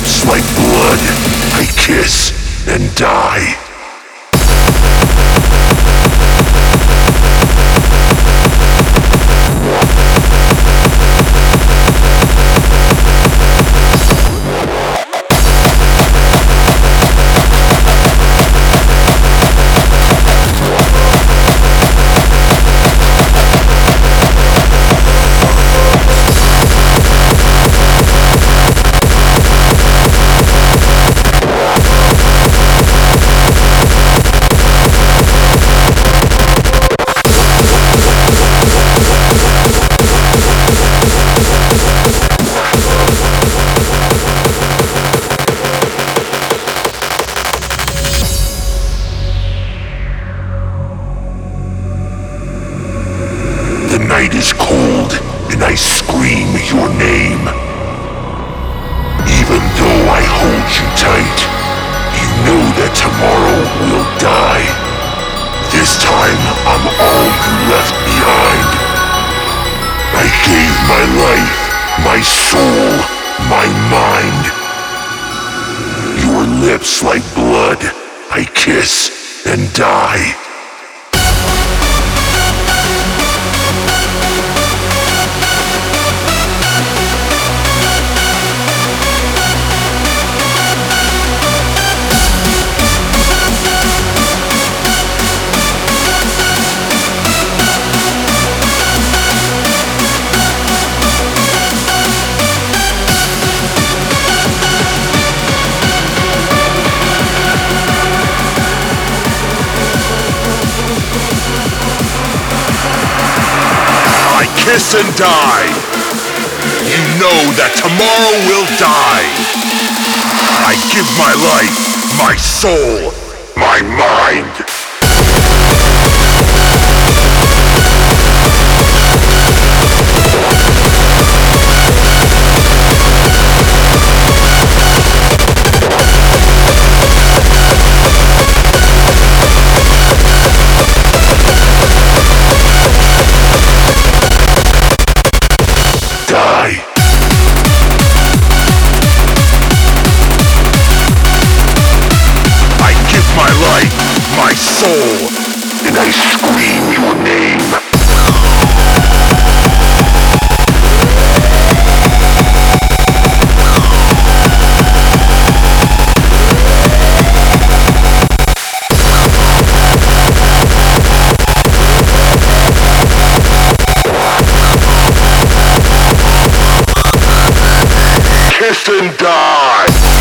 lips like blood. I kiss and die. Your name. Even though I hold you tight, you know that tomorrow will die. This time, I'm all you left behind. I gave my life, my soul, my mind. Your lips like blood, I kiss and die. Kiss and die. You know that tomorrow will die. I give my life, my soul, my mind. Soul. And die.